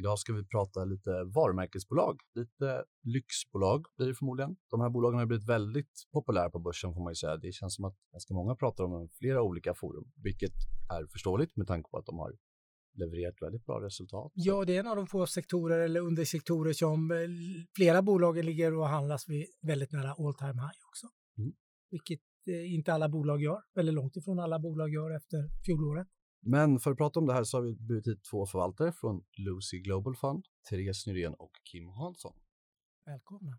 Idag ska vi prata lite varumärkesbolag, lite lyxbolag blir det förmodligen. De här bolagen har blivit väldigt populära på börsen får man ju säga. Det känns som att ganska många pratar om dem i flera olika forum, vilket är förståeligt med tanke på att de har levererat väldigt bra resultat. Ja, det är en av de få sektorer eller undersektorer som eh, flera bolag ligger och handlas vid väldigt nära all time high också. Mm. Vilket eh, inte alla bolag gör, eller långt ifrån alla bolag gör efter fjolåret. Men för att prata om det här så har vi bjudit hit två förvaltare från Lucy Global Fund, Therese Nyrén och Kim Hansson. Välkomna.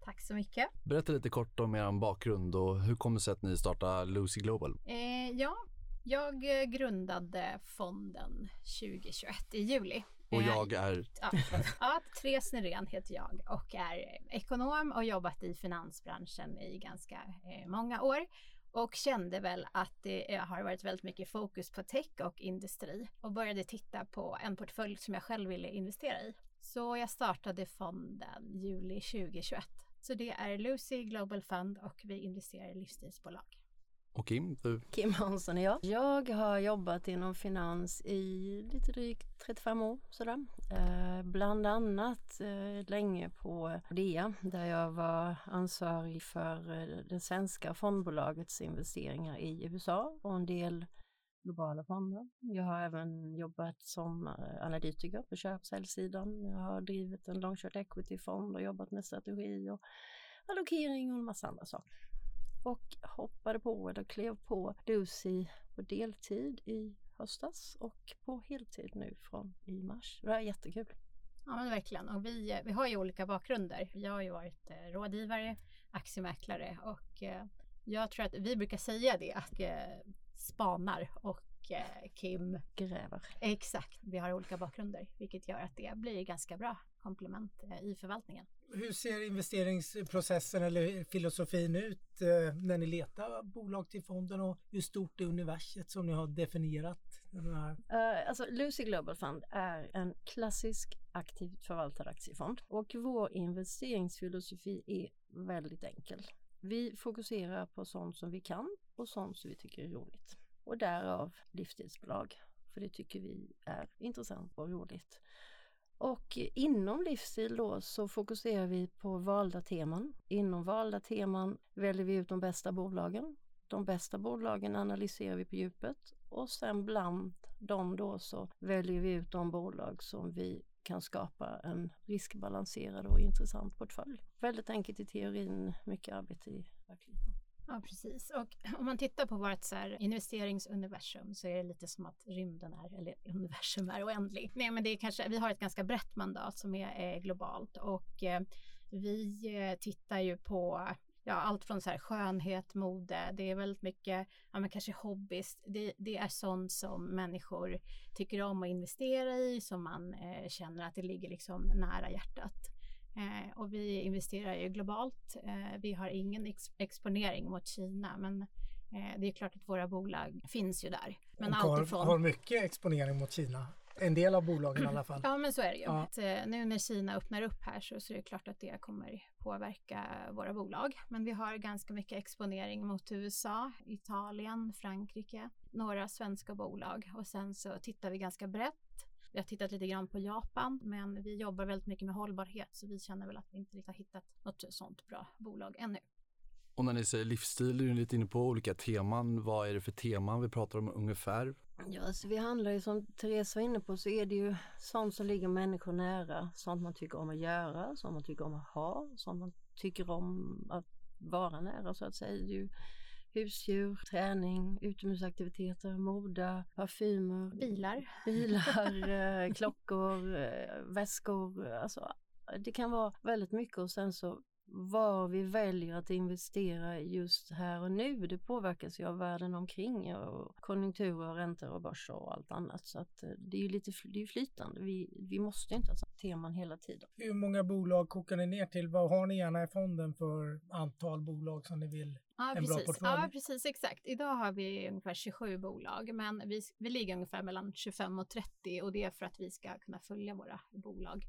Tack så mycket. Berätta lite kort om er bakgrund och hur kommer det sig att ni startade Lucy Global? Eh, ja, jag eh, grundade fonden 2021 i juli. Och jag är? Ja, ja Therese Nyrén heter jag och är ekonom och jobbat i finansbranschen i ganska eh, många år och kände väl att det eh, har varit väldigt mycket fokus på tech och industri och började titta på en portfölj som jag själv ville investera i. Så jag startade fonden juli 2021. Så det är Lucy Global Fund och vi investerar i livsstilsbolag. Och Kim, du? Kim Hansson är jag. Jag har jobbat inom finans i lite drygt 35 år sådär. Eh, bland annat eh, länge på DEA där jag var ansvarig för eh, det svenska fondbolagets investeringar i USA och en del globala fonder. Jag har även jobbat som eh, analytiker på köp och säljsidan. Jag har drivit en long short equity-fond och jobbat med strategi och allokering och en massa andra saker och hoppade på eller klev på Lucy på deltid i höstas och på heltid nu från i mars. Det var jättekul. Ja men verkligen och vi, vi har ju olika bakgrunder. Jag har ju varit eh, rådgivare, aktiemäklare och eh, jag tror att vi brukar säga det att eh, spanar och Kim gräver. Exakt, vi har olika bakgrunder vilket gör att det blir ganska bra komplement i förvaltningen. Hur ser investeringsprocessen eller filosofin ut eh, när ni letar bolag till fonden och hur stort är universet som ni har definierat? Den här? Uh, alltså Lucy Global Fund är en klassisk aktivt förvaltad aktiefond och vår investeringsfilosofi är väldigt enkel. Vi fokuserar på sånt som vi kan och sånt som vi tycker är roligt och därav livsstilsbolag för det tycker vi är intressant och roligt. Och inom livsstil då så fokuserar vi på valda teman. Inom valda teman väljer vi ut de bästa bolagen. De bästa bolagen analyserar vi på djupet och sen bland dem då så väljer vi ut de bolag som vi kan skapa en riskbalanserad och intressant portfölj. Väldigt enkelt i teorin, mycket arbete i verkligheten. Ja, precis. Och om man tittar på vårt så här investeringsuniversum så är det lite som att rymden är, eller universum är oändlig. Nej, men det är kanske, vi har ett ganska brett mandat som är, är globalt och eh, vi eh, tittar ju på ja, allt från så här skönhet, mode, det är väldigt mycket, ja men kanske hobbies, Det, det är sånt som människor tycker om att investera i, som man eh, känner att det ligger liksom nära hjärtat. Eh, och vi investerar ju globalt. Eh, vi har ingen ex exponering mot Kina, men eh, det är klart att våra bolag finns ju där. Men och har, ifrån... har mycket exponering mot Kina. En del av bolagen i alla fall. Ja, men så är det ju. Ja. Att, eh, nu när Kina öppnar upp här så, så är det klart att det kommer påverka våra bolag. Men vi har ganska mycket exponering mot USA, Italien, Frankrike, några svenska bolag och sen så tittar vi ganska brett vi har tittat lite grann på Japan, men vi jobbar väldigt mycket med hållbarhet så vi känner väl att vi inte riktigt har hittat något sånt bra bolag ännu. Och när ni säger livsstil är ni lite inne på olika teman. Vad är det för teman vi pratar om ungefär? Ja, alltså vi handlar ju som Therese var inne på så är det ju sånt som ligger människor nära. Sånt man tycker om att göra, sånt man tycker om att ha, sånt man tycker om att vara nära så att säga. Det är ju husdjur, träning, utomhusaktiviteter, mode, parfymer, bilar, bilar eh, klockor, eh, väskor. Alltså, det kan vara väldigt mycket och sen så var vi väljer att investera just här och nu, det påverkas ju av världen omkring och konjunkturer, räntor och börser och allt annat. Så att eh, det är ju lite det är flytande. Vi, vi måste inte ha teman hela tiden. Hur många bolag kokar ni ner till? Vad har ni gärna i fonden för antal bolag som ni vill ja, en precis. bra portfölj? Ja, precis exakt. Idag har vi ungefär 27 bolag, men vi, vi ligger ungefär mellan 25 och 30 och det är för att vi ska kunna följa våra bolag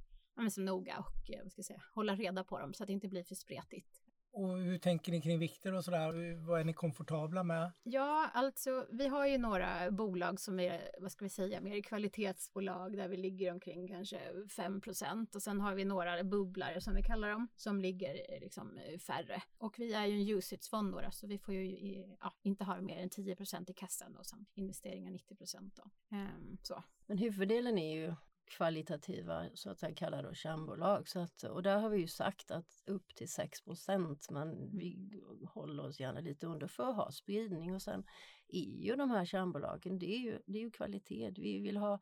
så noga och eh, vad ska jag säga, hålla reda på dem så att det inte blir för spretigt. Och hur tänker ni kring vikter och sådär? Vad är ni komfortabla med? Ja, alltså vi har ju några bolag som är, vad ska vi säga, mer kvalitetsbolag där vi ligger omkring kanske 5% och sen har vi några bubblare som vi kallar dem som ligger liksom färre. Och vi är ju en usage-fond då, så vi får ju ja, inte ha mer än 10% i kassan och sen investeringar 90 då. Um, så. Men huvuddelen är ju kvalitativa så att säga kallade kärnbolag. Så att, och där har vi ju sagt att upp till 6 men vi håller oss gärna lite under för att ha spridning och sen är ju de här kärnbolagen, det är ju, det är ju kvalitet. Vi vill ha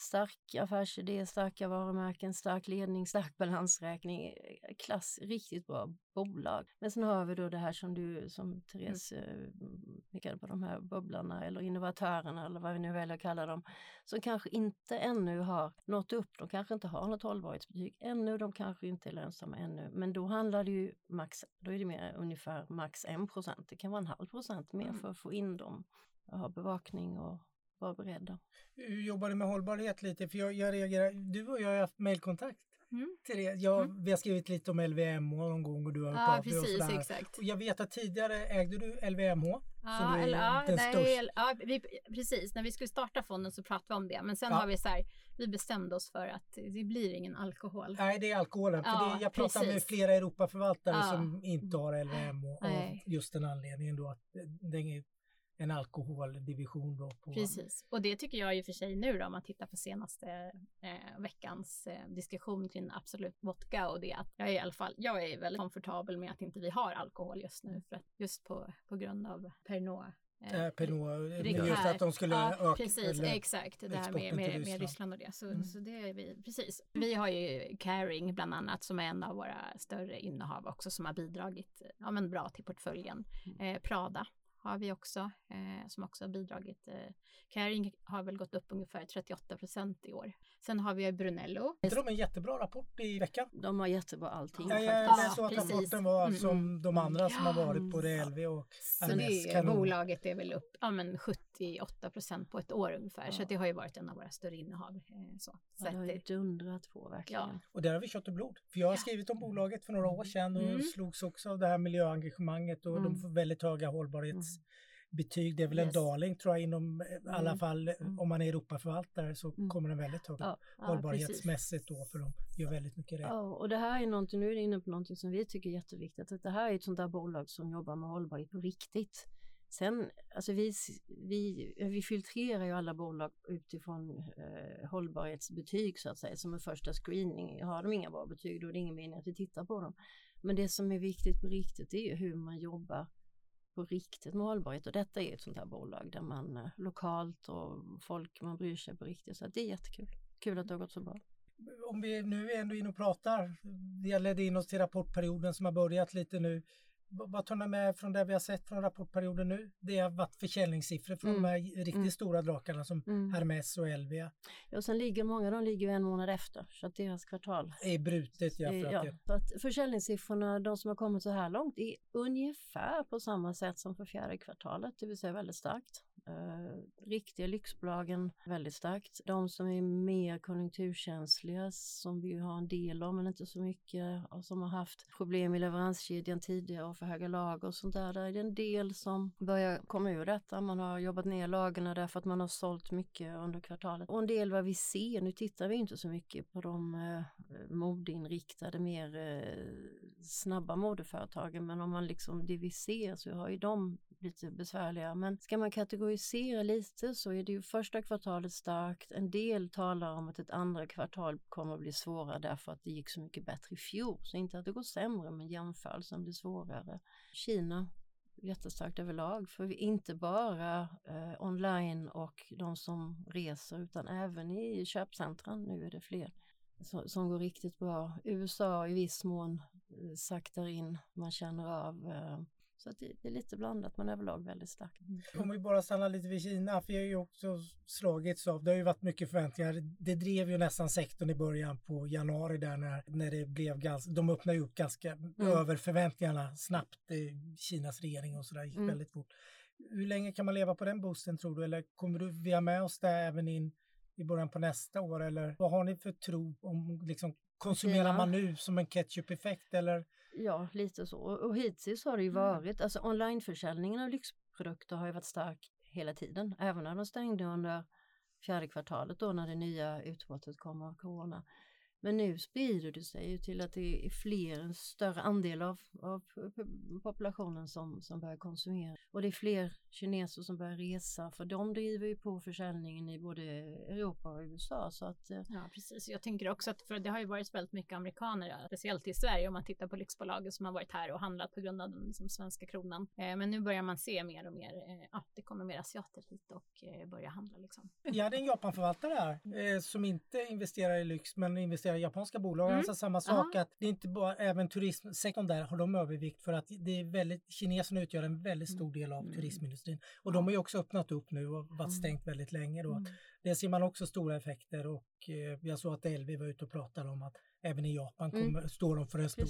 stark affärsidé, starka varumärken, stark ledning, stark balansräkning, klass, riktigt bra bolag. Men sen har vi då det här som du, som Therese mm. pekade på, de här bubblarna eller innovatörerna eller vad vi nu väljer att kalla dem, som kanske inte ännu har nått upp. De kanske inte har något hållbarhetsbetyg ännu, de kanske inte är lönsamma ännu. Men då handlar det ju max, då är det mer ungefär max 1 procent. Det kan vara en halv procent mer mm. för att få in dem ha bevakning och vara beredda. Hur jobbar du med hållbarhet lite? För jag, jag reagerar, du och jag har haft mejlkontakt. Mm. Therese, jag, mm. Vi har skrivit lite om LVMH någon gång och du har hört ja, av precis, och exakt. Och jag vet att tidigare ägde du LVMH. Ja, eller, ja, nej, ja vi, precis. När vi skulle starta fonden så pratade vi om det. Men sen ja. har vi så här, vi bestämde oss för att det blir ingen alkohol. Nej, det är alkoholen. För ja, det, jag pratar med flera Europaförvaltare som inte har LVMH av just den anledningen då att den är en alkoholdivision då. På... Precis, och det tycker jag i och för sig nu då om man tittar på senaste eh, veckans eh, diskussion kring Absolut Vodka och det att jag är i alla fall, jag är väldigt komfortabel med att inte vi har alkohol just nu för att just på, på grund av Pernod Eh, eh Pernod, just att de skulle ja, öka precis, exakt, det här med, med, med Ryssland och det. Så, mm. så det är vi, precis. Vi har ju Caring bland annat som är en av våra större innehav också som har bidragit ja, men bra till portföljen. Mm. Eh, Prada har vi också eh, som också har bidragit. Eh, Caring har väl gått upp ungefär 38 procent i år. Sen har vi Brunello. Inte de en jättebra rapport i veckan? De har jättebra allting. Ja, jag ja, så att precis. rapporten var mm, som mm. de andra som har varit på RLV och Så det, kanon. bolaget är väl upp ja, men 78 procent på ett år ungefär. Ja. Så det har ju varit en av våra större innehav. Eh, så. Ja, det har ju dundrat på verkligen. Ja. Och där har vi kött och blod. För jag har skrivit om bolaget för några år sedan och mm. slogs också av det här miljöengagemanget och mm. de får väldigt höga hållbarhets mm betyg. Det är väl yes. en darling tror jag inom, i mm. alla fall mm. om man är Europaförvaltare så mm. kommer den väldigt högt ja, hållbarhetsmässigt då för de gör väldigt mycket rätt. Ja, och det här är någonting, nu är du inne på någonting som vi tycker är jätteviktigt, att det här är ett sånt där bolag som jobbar med hållbarhet på riktigt. Sen, alltså vi, vi, vi filtrerar ju alla bolag utifrån eh, hållbarhetsbetyg så att säga, som en första screening. Har de inga bra betyg då är det ingen mening att vi tittar på dem. Men det som är viktigt på riktigt är ju hur man jobbar på riktigt med hållbarhet och detta är ett sånt här bolag där man eh, lokalt och folk man bryr sig på riktigt så det är jättekul. Kul att det har gått så bra. Om vi nu är ändå inne och pratar, det ledde in oss till rapportperioden som har börjat lite nu vad tar ni med från det vi har sett från rapportperioden nu? Det har varit försäljningssiffror från mm. de här riktigt mm. stora drakarna som mm. Hermes och Elvia. Ja, och sen ligger många, de ligger en månad efter så att deras kvartal är brutet. Ja, för ja, så att försäljningssiffrorna, de som har kommit så här långt, är ungefär på samma sätt som för fjärde kvartalet, det vill säga väldigt starkt. Eh, riktiga lyxbolagen väldigt starkt. De som är mer konjunkturkänsliga, som vi har en del av men inte så mycket, och som har haft problem i leveranskedjan tidigare och för höga lager och sånt där. Där är det en del som börjar komma ur detta. Man har jobbat ner lagren därför att man har sålt mycket under kvartalet. Och en del vad vi ser, nu tittar vi inte så mycket på de eh, modeinriktade, mer eh, snabba modeföretagen, men om man liksom det vi ser så har ju de lite typ besvärliga. Men ska man kategorisera lite så är det ju första kvartalet starkt. En del talar om att ett andra kvartal kommer att bli svårare därför att det gick så mycket bättre i fjol. Så inte att det går sämre, men jämförelsen blir svårare. Kina jättestarkt överlag, för inte bara eh, online och de som reser utan även i köpcentran. Nu är det fler som, som går riktigt bra. USA i viss mån eh, saktar in, man känner av eh, så det, det, är lite blandat men överlag väldigt starkt. Mm. Om vi bara stannar lite vid Kina, för jag har ju också slagits av, det har ju varit mycket förväntningar. Det drev ju nästan sektorn i början på januari där när, när det blev ganska, de öppnade upp ganska mm. över förväntningarna snabbt. Kinas regering och sådär gick mm. väldigt fort. Hur länge kan man leva på den boosten tror du? Eller kommer du, vi ha med oss det även in i början på nästa år eller vad har ni för tro om liksom konsumerar man nu som en ketchup-effekt eller? Ja, lite så. Och hittills har det ju mm. varit, alltså onlineförsäljningen av lyxprodukter har ju varit stark hela tiden, även när de stängde under fjärde kvartalet då när det nya utbrottet kom av corona. Men nu sprider det sig ju till att det är fler, en större andel av, av populationen som, som börjar konsumera. Och det är fler kineser som börjar resa för de driver ju på försäljningen i både Europa och USA. Så att, eh, ja precis, jag tänker också att för det har ju varit väldigt mycket amerikaner, speciellt i Sverige om man tittar på lyxbolagen som har varit här och handlat på grund av den liksom, svenska kronan. Eh, men nu börjar man se mer och mer, eh, ja det kommer mer asiater hit och eh, börjar handla liksom. Jag hade en Japanförvaltare här eh, som inte investerar i lyx men investerar i japanska bolag. Mm. Alltså samma sak Aha. att det är inte bara, även turismsektorn där har de övervikt för att det är väldigt, kineserna utgör en väldigt stor mm. del av mm. turismindustrin. Och de har ju också öppnat upp nu och varit mm. stängt väldigt länge då. Mm. Det ser man också stora effekter och eh, jag såg att LV var ute och pratade om att även i Japan kommer, mm. står de för en stor,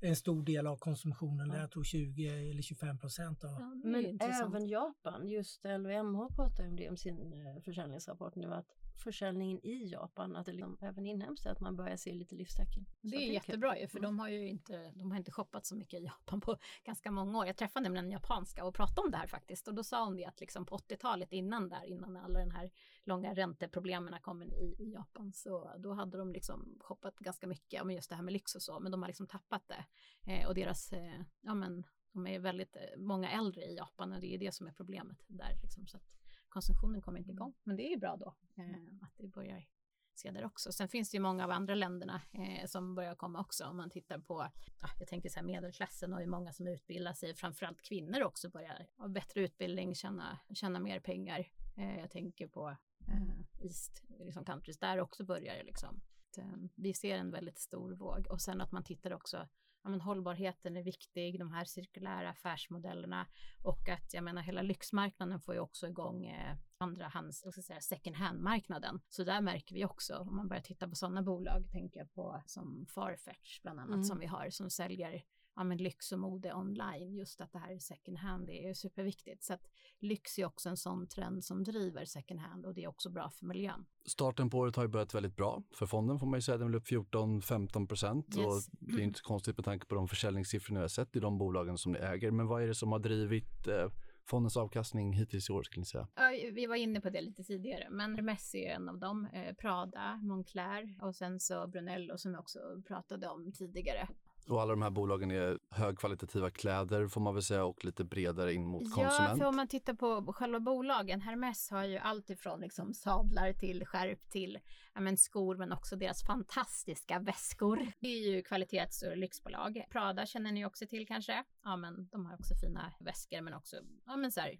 en stor del av konsumtionen, ja. jag tror 20 eller 25 procent. Av. Ja, Men även Japan, just LVMH pratar om det om sin eh, försäljningsrapport nu att försäljningen i Japan, att det liksom, även inhemskt, att man börjar se lite livstecken. Det är, jättebra ju, för mm. de har ju inte, de har inte shoppat så mycket i Japan på ganska många år. Jag träffade nämligen en japanska och pratade om det här faktiskt och då sa hon det att liksom på 80-talet innan där, innan alla den här långa ränteproblemen kom i, i Japan, så då hade de liksom shoppat ganska mycket, om just det här med lyx och så, men de har liksom tappat det. Eh, och deras, eh, ja men de är väldigt eh, många äldre i Japan och det är det som är problemet där. Liksom, så att konsumtionen kommer inte igång. Men det är bra då eh, att det börjar se där också. Sen finns det ju många av andra länderna eh, som börjar komma också. Om man tittar på, ja, jag tänker så här medelklassen och hur många som utbildar sig, framförallt kvinnor också börjar ha bättre utbildning, tjäna, tjäna mer pengar. Eh, jag tänker på eh, East liksom countries, där också börjar det liksom. Att, eh, vi ser en väldigt stor våg och sen att man tittar också ja, men hållbarheten är viktig, de här cirkulära affärsmodellerna och att jag menar hela lyxmarknaden får ju också igång eh, andra hands, ska säga, second hand-marknaden. Så där märker vi också, om man börjar titta på sådana bolag, tänker jag på som Farfetch bland annat mm. som vi har, som säljer ja, men lyx och mode online, just att det här är second hand, det är superviktigt. Så att lyx är också en sån trend som driver second hand och det är också bra för miljön. Starten på året har ju börjat väldigt bra. För fonden får man ju säga, den är upp 14-15 procent yes. och det är inte konstigt med tanke på de försäljningssiffror ni har sett i de bolagen som ni äger. Men vad är det som har drivit eh, fondens avkastning hittills i år skulle ni säga? Ja, vi var inne på det lite tidigare, men Messi är en av dem, eh, Prada, Moncler och sen så Brunello som vi också pratade om tidigare. Och alla de här bolagen är högkvalitativa kläder får man väl säga och lite bredare in mot ja, konsument. Ja, för om man tittar på själva bolagen, Hermes har ju allt ifrån liksom sadlar till skärp till ja, men skor men också deras fantastiska väskor. Det är ju kvalitets och lyxbolag. Prada känner ni också till kanske? Ja, men de har också fina väskor men också ja, men så här,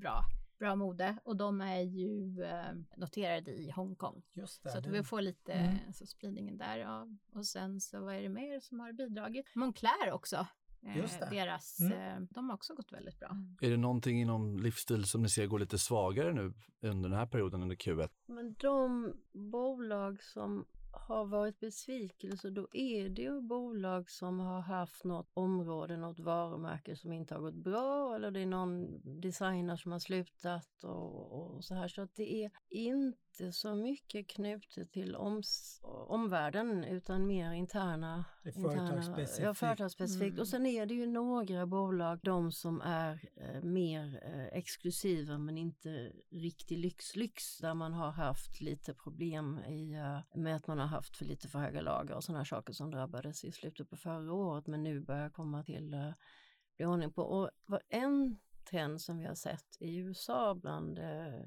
bra bra mode och de är ju eh, noterade i Hongkong. Just det, så att vi får lite mm. så spridningen där. Ja. Och sen så vad är det mer som har bidragit? Moncler också. Eh, deras, mm. eh, de har också gått väldigt bra. Är det någonting inom livsstil som ni ser går lite svagare nu under den här perioden under Q1? Men de bolag som har varit besvikelse då är det ju bolag som har haft något område, något varumärke som inte har gått bra eller det är någon designer som har slutat och, och så här. Så att det är inte inte så mycket knutet till oms, omvärlden utan mer interna. Företagsspecifikt. Ja, företagsspecifikt. Mm. Och sen är det ju några bolag, de som är eh, mer eh, exklusiva men inte riktig lyx-lyx där man har haft lite problem i, eh, med att man har haft för lite för höga lager och sådana saker som drabbades i slutet på förra året men nu börjar komma till eh, bli ordning på. Och en trend som vi har sett i USA bland eh,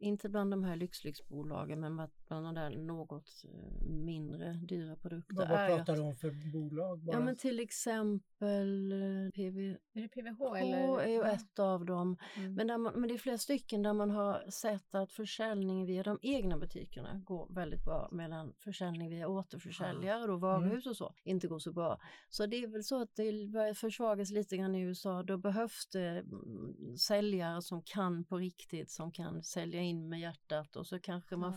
inte bland de här lyxlyxbolagen men bland de där något eh, mindre dyra produkter. Vad, vad pratar du om för bolag? Bara? Ja men till exempel eh, PV, är det PVH eller? är ju ett av dem. Mm. Men, där man, men det är flera stycken där man har sett att försäljning via de egna butikerna går väldigt bra medan försäljning via återförsäljare och varuhus mm. och så inte går så bra. Så det är väl så att det börjar försvagas lite grann i USA. Då behövs det mm, säljare som kan på riktigt, som kan sälja in med hjärtat och så kanske man.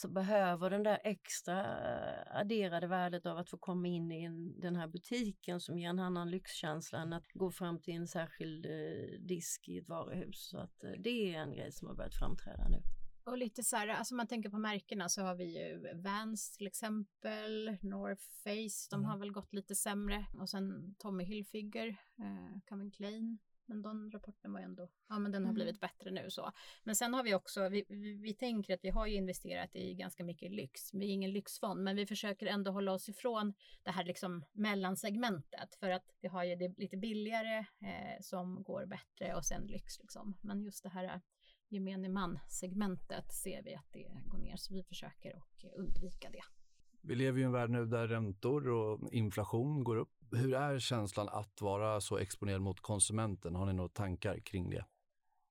Så behöver den där extra eh, adderade värdet av att få komma in i en, den här butiken som ger en annan lyxkänsla än att gå fram till en särskild eh, disk i ett varuhus. Så att eh, det är en grej som har börjat framträda nu. Och lite så här, alltså man tänker på märkena så har vi ju Vans till exempel, North Face, de mm. har väl gått lite sämre. Och sen Tommy Hilfiger, eh, Calvin Klein, men den rapporten var ändå, ja men den har mm. blivit bättre nu så. Men sen har vi också, vi, vi, vi, tänker att vi har ju investerat i ganska mycket lyx. Vi är ingen lyxfond, men vi försöker ändå hålla oss ifrån det här liksom mellansegmentet för att vi har ju det lite billigare eh, som går bättre och sen lyx liksom. Men just det här gemene man-segmentet ser vi att det går ner så vi försöker och undvika det. Vi lever i en värld nu där räntor och inflation går upp. Hur är känslan att vara så exponerad mot konsumenten? Har ni några tankar kring det?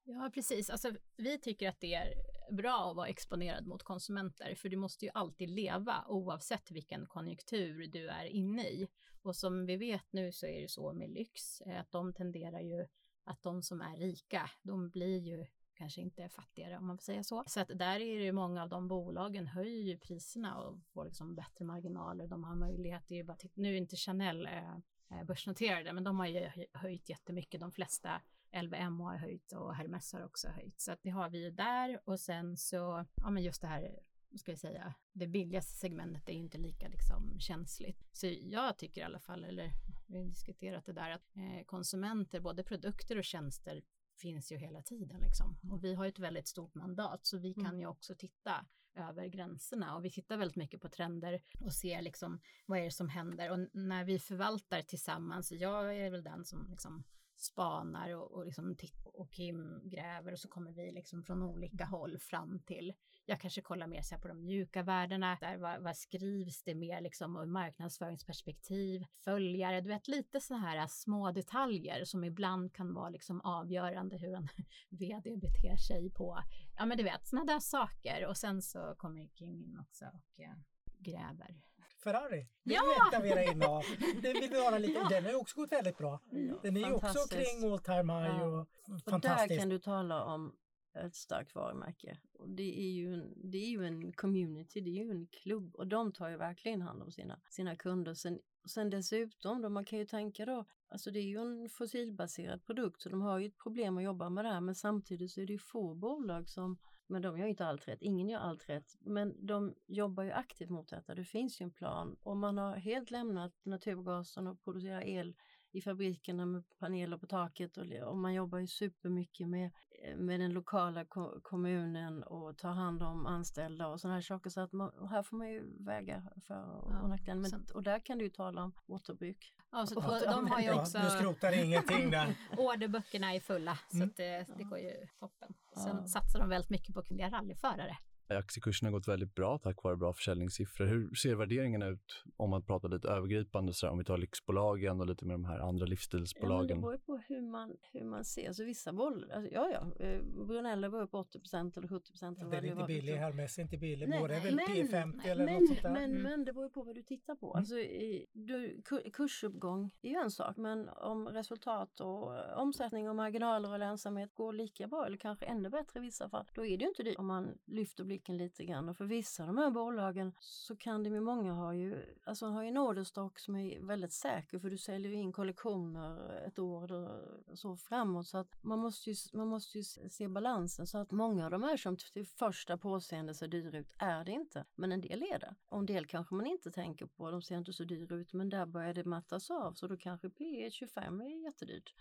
Ja, precis. Alltså, vi tycker att det är bra att vara exponerad mot konsumenter, för du måste ju alltid leva oavsett vilken konjunktur du är inne i. Och som vi vet nu så är det så med lyx, eh, att de tenderar ju att de som är rika, de blir ju kanske inte är fattigare om man får säga så. Så att där är det ju många av de bolagen höjer ju priserna och får liksom bättre marginaler. De har möjlighet, det är ju bara titta, nu är inte Chanel eh, eh börsnoterade, men de har ju höjt jättemycket. De flesta LVM har höjt och Hermes har också höjt. Så att det har vi ju där och sen så, ja men just det här ska jag säga, det billigaste segmentet är inte lika liksom, känsligt. Så jag tycker i alla fall, eller vi har diskuterat det där, att eh, konsumenter, både produkter och tjänster finns ju hela tiden liksom. Och vi har ett väldigt stort mandat så vi kan mm. ju också titta över gränserna och vi tittar väldigt mycket på trender och ser liksom vad är det som händer och när vi förvaltar tillsammans, jag är väl den som liksom spanar och, och, liksom och Kim gräver och så kommer vi liksom från olika håll fram till jag kanske kollar mer så på de mjuka värdena, där vad, vad skrivs det mer liksom ur marknadsföringsperspektiv, följare, du vet lite sådana här små detaljer som ibland kan vara liksom avgörande hur en vd beter sig på, ja men du vet sådana där saker. Och sen så kommer Kim in också och eh, gräver Ferrari. Det ja! är ett av era innehav. Den vill vi höra lite. Den har ju också gått väldigt bra. Den är ju också kring all time high och. Och där kan du tala om ett starkt varumärke. Och det, är ju en, det är ju en community, det är ju en klubb och de tar ju verkligen hand om sina, sina kunder. Sen, sen dessutom, då, man kan ju tänka då, alltså det är ju en fossilbaserad produkt så de har ju ett problem att jobba med det här men samtidigt så är det ju få bolag som men de gör inte allt rätt, ingen gör allt rätt. Men de jobbar ju aktivt mot detta, det finns ju en plan. Och man har helt lämnat naturgasen och producerar el i fabrikerna med paneler på taket. Och, man jobbar ju supermycket med, med den lokala ko kommunen och tar hand om anställda och sådana här saker. Så att man, här får man ju väga för och ja, nackdelar. Och där kan du ju tala om återbruk. Ja, så de har ju också... Ja, du skrotar ingenting där. Orderböckerna är fulla så mm. det, det går ju toppen. Sen ja. satsar de väldigt mycket på kvinnliga rallyförare. Aktiekursen har gått väldigt bra tack vare bra försäljningssiffror. Hur ser värderingarna ut om man pratar lite övergripande, så här, om vi tar lyxbolagen och lite med de här andra livsstilsbolagen? Ja, det beror på hur man, hur man ser. Alltså, vissa bolag, alltså, ja ja, eh, Brunello var upp 80% eller 70 procent. Det är inte billig, Hermes är inte billig, båda är väl men, P50 nej, eller men, något sånt där. Men, mm. men det beror på vad du tittar på. Mm. Alltså, i, du, kursuppgång är ju en sak, men om resultat och omsättning och marginaler och lönsamhet går lika bra eller kanske ännu bättre i vissa fall, då är det ju inte dyrt om man lyfter blicken blicken lite grann. Och för vissa av de här bolagen så kan det med många ha ju, alltså har ju en orderstock som är väldigt säker för du säljer in kollektioner ett år och så framåt. Så att man måste ju, man måste ju se balansen så att många av de här som till första påseende ser dyra ut är det inte. Men en del är det. Och en del kanske man inte tänker på, de ser inte så dyra ut men där börjar det mattas av så då kanske P 25 är jättedyrt.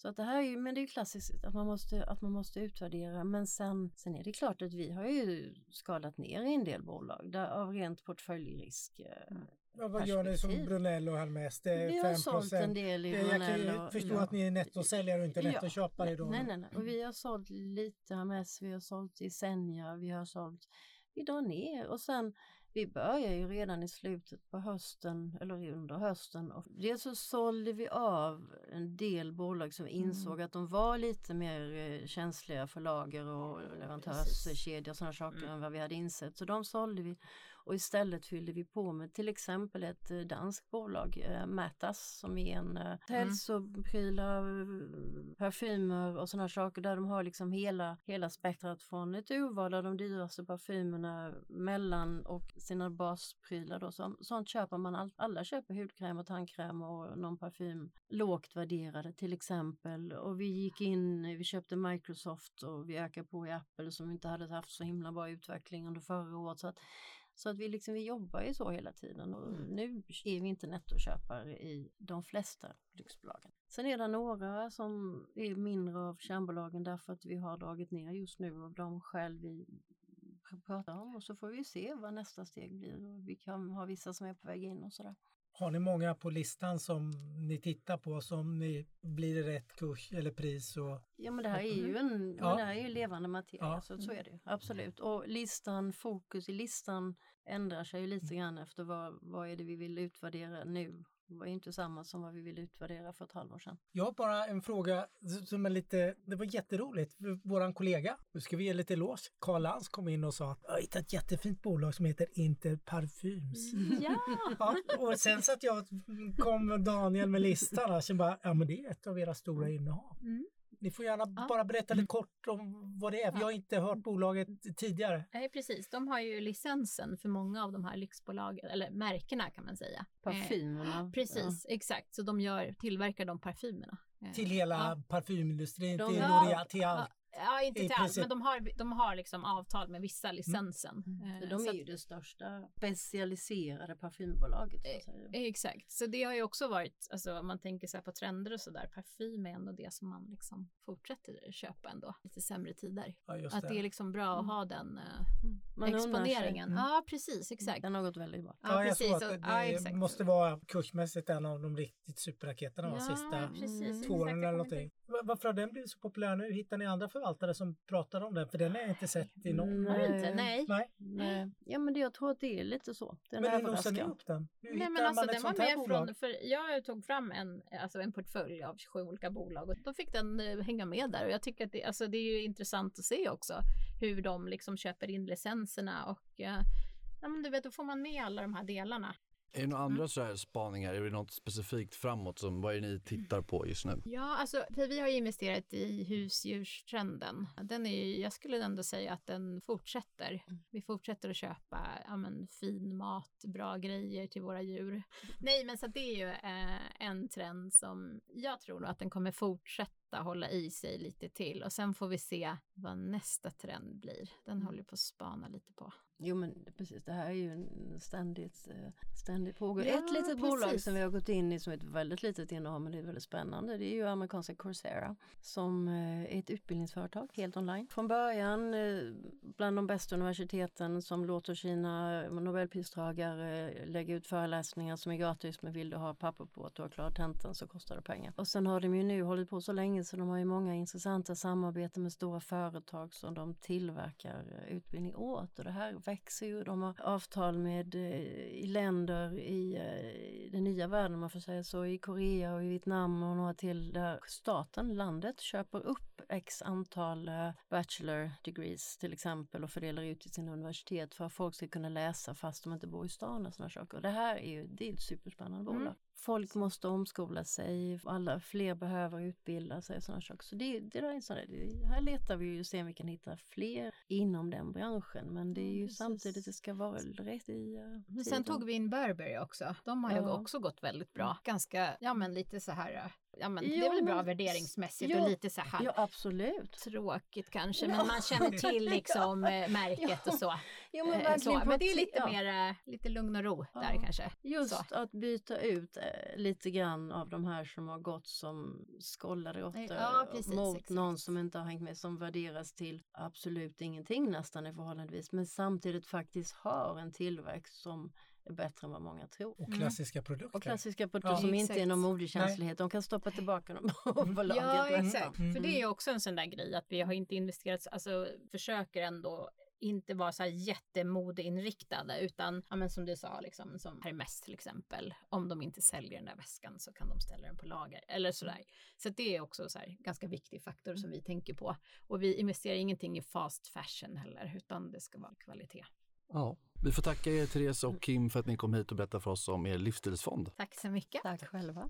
Så att det här är ju, men det är klassiskt att man måste, att man måste utvärdera. Men sen, sen är det klart att vi har ju skalat ner i en del bolag där, av rent portföljrisk. Mm. Ja, vad gör ni som Brunello och Hermes? Det är vi har sålt en del i Brunello. Jag förstår ja. att ni är nettosäljare och inte nettoköpare. Då. Nej, nej, nej. Och vi har sålt lite Hermes, vi har sålt i Senja, vi har sålt vi drar ner och sen vi börjar ju redan i slutet på hösten eller under hösten. Och dels så sålde vi av en del bolag som vi insåg mm. att de var lite mer eh, känsliga för lager och leverantörskedjor och sådana saker mm. än vad vi hade insett. Så de sålde vi. Och istället fyllde vi på med till exempel ett eh, danskt bolag, eh, Mätas, som är en eh, mm. hälsoprylar, parfymer och sådana saker där de har liksom hela, hela spektrat från ett urval av de dyraste parfymerna mellan och sina basprylar. Då. Så, sånt köper man, all, alla köper hudkräm och tandkräm och någon parfym lågt värderade till exempel. Och vi gick in, vi köpte Microsoft och vi ökade på i Apple som inte hade haft så himla bra utveckling under förra året. Så att, så att vi, liksom, vi jobbar ju så hela tiden och mm. nu är vi inte nettoköpare i de flesta lyxbolagen. Sen är det några som är mindre av kärnbolagen därför att vi har dragit ner just nu av de skäl vi pratar om och så får vi se vad nästa steg blir. Vi kan ha vissa som är på väg in och sådär. Har ni många på listan som ni tittar på som ni blir det rätt kurs eller pris? Och... Ja men det här är ju en ja. det här är ju levande materia, ja. så, så är det absolut. Och listan, fokus i listan ändrar sig lite grann efter vad, vad är det vi vill utvärdera nu det var inte samma som vad vi ville utvärdera för ett halvår sedan. Jag har bara en fråga som är lite, det var jätteroligt. Våran kollega, nu ska vi ge lite eloge, Karl Lantz kom in och sa att jag har hittat ett jättefint bolag som heter Interparfums. Ja! ja! Och sen så att jag kom Daniel med listan och så bara, ja men det är ett av era stora innehav. Mm. Ni får gärna ja. bara berätta lite kort om vad det är. Vi har inte hört bolaget tidigare. Nej, precis. De har ju licensen för många av de här lyxbolagen, eller märkena kan man säga. Parfymerna. Eh, precis, ja. exakt. Så de gör, tillverkar de parfymerna. Eh, till hela ja. parfymindustrin, de, till L'Oreal, till allt. Ja, inte till allt, men de har, de har liksom avtal med vissa mm. licensen. Mm. de är ju det största specialiserade parfymbolaget. Så eh, exakt, så det har ju också varit, alltså om man tänker så här på trender och sådär, parfym är ändå det som man liksom fortsätter köpa ändå, lite sämre tider. Ja, att det. är liksom bra att mm. ha den uh, exponeringen. Mm. Ja, precis, exakt. Den har gått väldigt bra. Ja, ja jag tror att det, det måste vara kursmässigt en av de riktigt superraketerna ja, de sista precis, två åren eller någonting. Varför har den blivit så populär nu? Hittar ni andra förvaltare som pratar om den? För den jag inte sett i någon. Nej. Inte? Nej. Nej. Nej. Ja men det, jag tror att det är lite så. Den men hur nosar ni upp den? Hur Nej men alltså den var med från, för jag tog fram en, alltså en portfölj av 27 olika bolag och då fick den uh, hänga med där och jag tycker att det, alltså det är ju intressant att se också hur de liksom köper in licenserna och uh, Ja, men du vet, då får man med alla de här delarna. Är det några andra så här spaningar? Är det något specifikt framåt? Som, vad är det ni tittar på just nu? Ja, alltså, för vi har ju investerat i husdjurstrenden. Den är ju, jag skulle ändå säga att den fortsätter. Mm. Vi fortsätter att köpa ja, men, fin mat, bra grejer till våra djur. Nej, men så det är ju eh, en trend som jag tror att den kommer fortsätta hålla i sig lite till och sen får vi se vad nästa trend blir. Den mm. håller på att spana lite på. Jo men precis, det här är ju en ständigt, eh, ständigt pågående. Ja, ett litet precis. bolag som vi har gått in i som är ett väldigt litet innehav men det är väldigt spännande. Det är ju amerikanska Coursera som eh, är ett utbildningsföretag helt online. Från början eh, bland de bästa universiteten som låter sina nobelpristagare lägga ut föreläsningar som är gratis men vill du ha papper på att du har klarat tentan så kostar det pengar. Och sen har de ju nu hållit på så länge så de har ju många intressanta samarbeten med stora företag som de tillverkar eh, utbildning åt och det här växer ju. De har avtal med eh, i länder i eh, den nya världen, om man får säga så, i Korea och i Vietnam och några till där staten, landet, köper upp x antal eh, bachelor degrees till exempel och fördelar ut till sina universitet för att folk ska kunna läsa fast de inte bor i stan och sådana saker. Och det här är ju det är ett superspännande bolag. Mm. Folk måste omskola sig, alla fler behöver utbilda sig och sådana saker. Så det, det, är sådär, det, här letar vi ju och ser om vi kan hitta fler inom den branschen. Men det är ju Precis. samtidigt, det ska vara rätt i uh, Sen tog vi in Burberry också. De har ju ja. också gått väldigt bra. Ganska, ja men lite så här Ja, men jo, det är väl bra men, värderingsmässigt jo, och lite så här ja, absolut. tråkigt kanske, men man känner till liksom ja. Eh, märket och så. Jo, men, eh, så. men det är lite mer, eh, lite lugn och ro där kanske. Just så. att byta ut lite grann av de här som har gått som skållaråttor mot exakt. någon som inte har hängt med, som värderas till absolut ingenting nästan i förhållandevis, men samtidigt faktiskt har en tillväxt som bättre än vad många tror. Och mm. klassiska produkter. Och klassiska produkter ja, som exakt. inte är någon modekänslighet. De kan stoppa tillbaka dem på mm. laget. Ja, exakt. Mm. För det är också en sån där grej att vi har inte investerat, alltså försöker ändå inte vara så här jättemodeinriktade utan ja, men som du sa, liksom, som Hermes till exempel. Om de inte säljer den där väskan så kan de ställa den på lager eller sådär. Så det är också så här, ganska viktig faktor som vi tänker på. Och vi investerar ingenting i fast fashion heller utan det ska vara kvalitet. Ja, Vi får tacka er Therese och Kim för att ni kom hit och berättade för oss om er livsstilsfond. Tack så mycket. Tack själva.